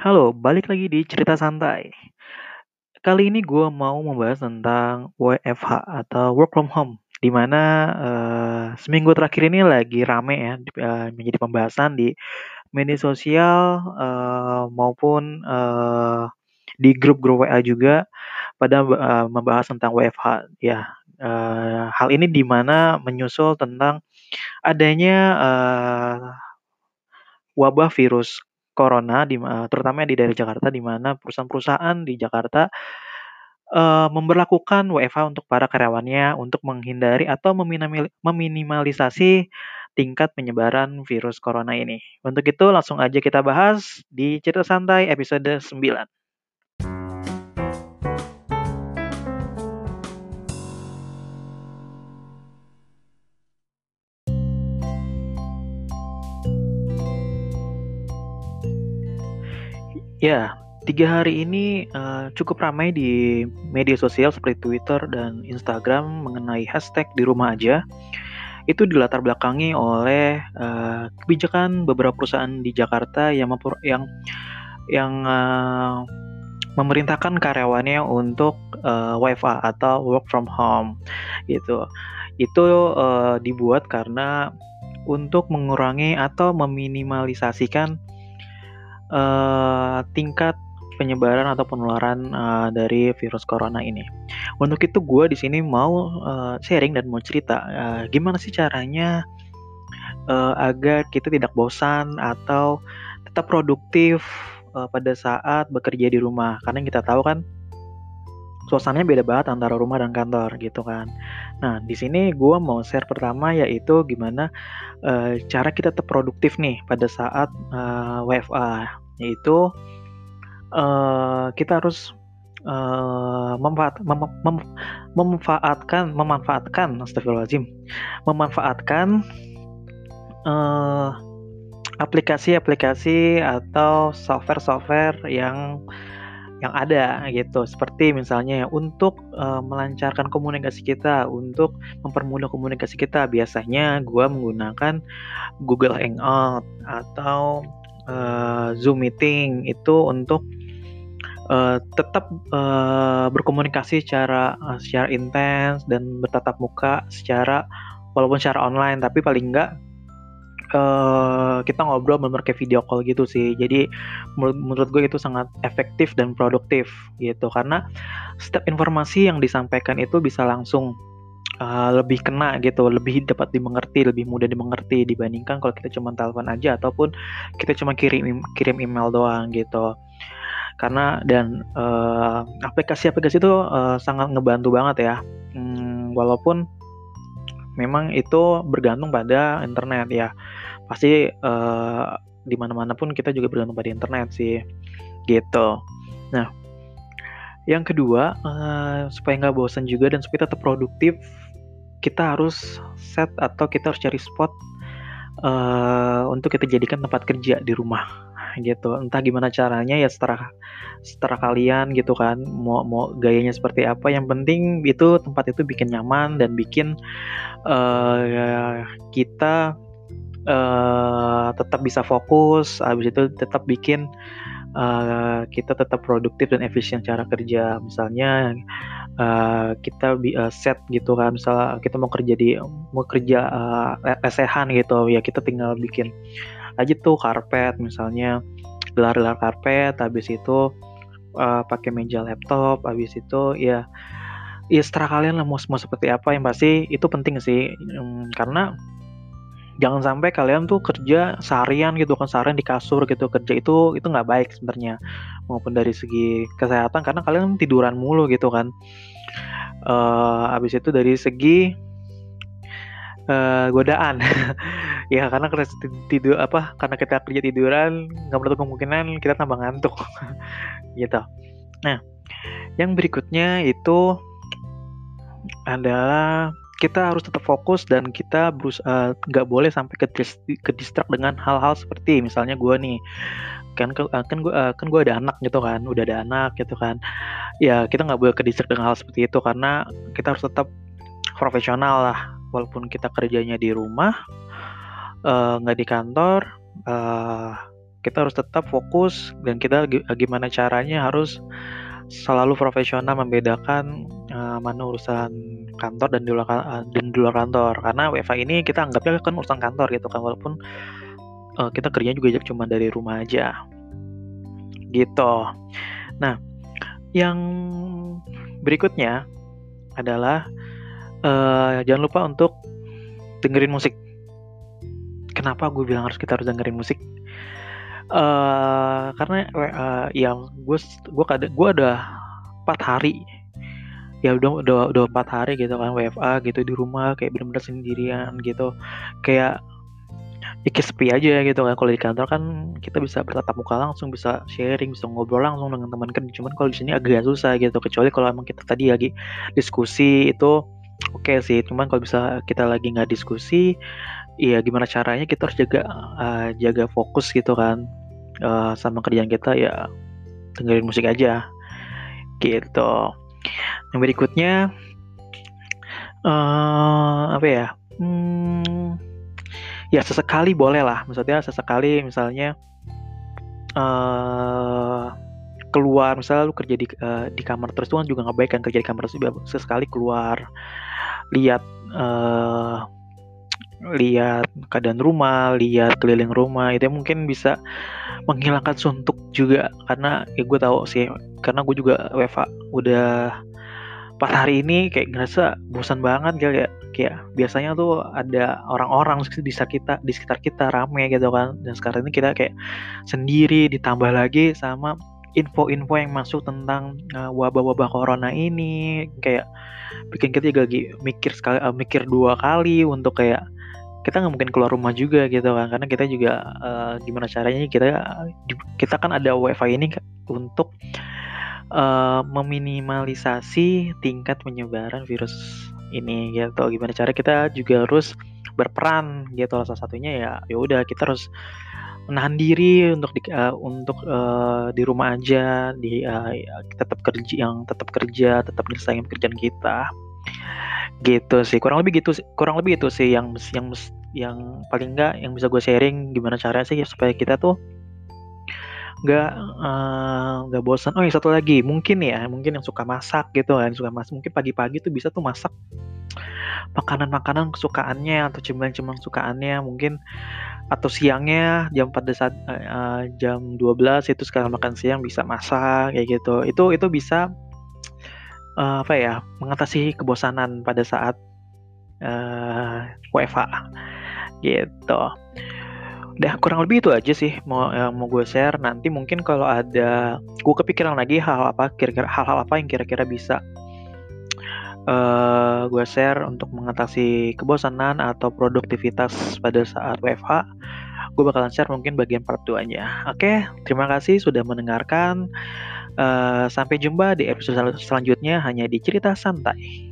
Halo, balik lagi di cerita santai. Kali ini gue mau membahas tentang WFH atau work from home, di mana uh, seminggu terakhir ini lagi rame ya uh, menjadi pembahasan di media sosial uh, maupun uh, di grup-grup WA juga pada uh, membahas tentang WFH ya. Uh, hal ini di mana menyusul tentang adanya uh, wabah virus corona di terutama di daerah Jakarta di mana perusahaan-perusahaan di Jakarta uh, memberlakukan WFH untuk para karyawannya untuk menghindari atau meminimalisasi tingkat penyebaran virus corona ini. Untuk itu langsung aja kita bahas di cerita santai episode 9. Ya, tiga hari ini uh, cukup ramai di media sosial seperti Twitter dan Instagram mengenai hashtag di rumah aja. Itu dilatar belakangi oleh uh, kebijakan beberapa perusahaan di Jakarta yang yang yang uh, memerintahkan karyawannya untuk uh, WFA atau work from home gitu. Itu uh, dibuat karena untuk mengurangi atau meminimalisasikan uh, tingkat penyebaran atau penularan uh, dari virus corona ini. Untuk itu gue di sini mau uh, sharing dan mau cerita uh, gimana sih caranya uh, agar kita tidak bosan atau tetap produktif uh, pada saat bekerja di rumah. Karena kita tahu kan suasananya beda banget antara rumah dan kantor gitu kan. Nah di sini gue mau share pertama yaitu gimana uh, cara kita tetap produktif nih pada saat uh, WFA yaitu uh, kita harus uh, memanfaat, mem, mem, memanfaatkan memanfaatkan astagfirullahaladzim memanfaatkan uh, aplikasi-aplikasi atau software-software yang yang ada gitu. Seperti misalnya untuk uh, melancarkan komunikasi kita untuk mempermudah komunikasi kita biasanya gue menggunakan Google Hangout atau uh, Zoom meeting itu untuk uh, tetap uh, berkomunikasi secara uh, secara intens dan bertatap muka secara walaupun secara online tapi paling enggak uh, kita ngobrol kayak video call gitu sih jadi menurut, menurut gue itu sangat efektif dan produktif gitu karena setiap informasi yang disampaikan itu bisa langsung uh, lebih kena gitu, lebih dapat dimengerti, lebih mudah dimengerti dibandingkan kalau kita cuma telepon aja ataupun kita cuma kirim kirim email doang gitu. Karena dan aplikasi-aplikasi uh, itu uh, sangat ngebantu banget ya. Hmm, walaupun memang itu bergantung pada internet ya. Pasti uh, di mana-mana pun kita juga bergantung pada internet sih. Gitu. Nah, yang kedua, uh, supaya nggak bosan juga dan supaya tetap produktif, kita harus set atau kita harus cari spot uh, untuk kita jadikan tempat kerja di rumah gitu entah gimana caranya ya setelah setelah kalian gitu kan mau mau gayanya seperti apa yang penting itu tempat itu bikin nyaman dan bikin uh, kita uh, tetap bisa fokus habis itu tetap bikin uh, kita tetap produktif dan efisien cara kerja. Misalnya uh, kita uh, set gitu kan misalnya kita mau kerja di mau kerja uh, lesehan gitu ya kita tinggal bikin aja tuh karpet misalnya gelar-gelar karpet habis itu uh, pakai meja laptop habis itu ya ya setelah kalian lah mau, mau seperti apa yang pasti itu penting sih. Um, karena jangan sampai kalian tuh kerja seharian gitu kan seharian di kasur gitu kerja itu itu nggak baik sebenarnya. Maupun dari segi kesehatan karena kalian tiduran mulu gitu kan. Uh, habis itu dari segi uh, godaan. Ya karena tidur apa karena kita kerja tiduran nggak menutup kemungkinan kita tambah ngantuk. Gitu. Nah yang berikutnya itu adalah kita harus tetap fokus dan kita berusaha nggak boleh sampai ke, ke dengan hal-hal seperti misalnya gue nih. Kan kan gue kan gue ada anak gitu kan udah ada anak gitu kan. Ya kita nggak boleh ke distract dengan hal seperti itu karena kita harus tetap profesional lah. Walaupun kita kerjanya di rumah nggak uh, di kantor uh, kita harus tetap fokus dan kita gimana caranya harus selalu profesional membedakan uh, mana urusan kantor dan di luar uh, dan di luar kantor. Karena WFA ini kita anggapnya kan urusan kantor gitu kan walaupun uh, kita kerjanya juga cuma dari rumah aja. Gitu. Nah yang berikutnya adalah uh, jangan lupa untuk dengerin musik. Kenapa gue bilang harus kita harus dengerin musik? Uh, karena uh, yang gue gue kadang gue ada empat hari ya udah udah udah empat hari gitu kan WFA gitu di rumah kayak bener-bener sendirian gitu. Kayak ya kayak sepi aja gitu kan. Kalau di kantor kan kita bisa bertatap muka langsung bisa sharing bisa ngobrol langsung dengan teman kerja. Cuman kalau di sini agak susah gitu kecuali kalau emang kita tadi lagi diskusi itu oke okay sih. Cuman kalau bisa kita lagi nggak diskusi ya gimana caranya kita harus jaga uh, jaga fokus gitu kan uh, sama kerjaan kita ya dengerin musik aja gitu yang berikutnya uh, apa ya? Hmm, ya sesekali boleh lah. Maksudnya sesekali misalnya uh, keluar. Misalnya lu kerja di uh, di kamar terus tuh kan juga nggak baik kan kerja di kamar terus sesekali keluar lihat uh, lihat keadaan rumah, lihat keliling rumah itu mungkin bisa menghilangkan suntuk juga. Karena ya gue tahu sih karena gue juga WFA udah pas hari ini kayak ngerasa bosan banget kali ya. Kayak biasanya tuh ada orang-orang di sekitar kita di sekitar kita rame gitu kan. Dan sekarang ini kita kayak sendiri ditambah lagi sama info-info yang masuk tentang uh, wabah-wabah corona ini. Kayak bikin kita juga lagi mikir sekali uh, mikir dua kali untuk kayak kita nggak mungkin keluar rumah juga gitu kan karena kita juga uh, gimana caranya kita kita kan ada wifi ini untuk uh, meminimalisasi tingkat penyebaran virus ini gitu. Gimana cara kita juga harus berperan gitu. Salah satunya ya ya udah kita harus menahan diri untuk di, uh, untuk uh, di rumah aja di uh, tetap kerja yang tetap kerja tetap menyelesaikan pekerjaan kita gitu sih kurang lebih gitu kurang lebih itu sih yang yang yang paling enggak yang bisa gue sharing gimana caranya sih supaya kita tuh nggak nggak uh, bosan oh yang satu lagi mungkin ya mungkin yang suka masak gitu kan suka masak mungkin pagi-pagi tuh bisa tuh masak makanan-makanan kesukaannya atau cemilan-cemilan kesukaannya mungkin atau siangnya jam pada saat uh, jam 12 itu sekarang makan siang bisa masak kayak gitu. Itu itu bisa uh, apa ya mengatasi kebosanan pada saat uh, WFA gitu. Udah kurang lebih itu aja sih mau yang mau gue share. Nanti mungkin kalau ada gue kepikiran lagi hal apa kira-kira hal-hal apa yang kira-kira bisa uh, gue share untuk mengatasi kebosanan atau produktivitas pada saat WFH gue bakalan share mungkin bagian part 2 nya oke terima kasih sudah mendengarkan Uh, sampai jumpa di episode selanjutnya hanya di cerita santai.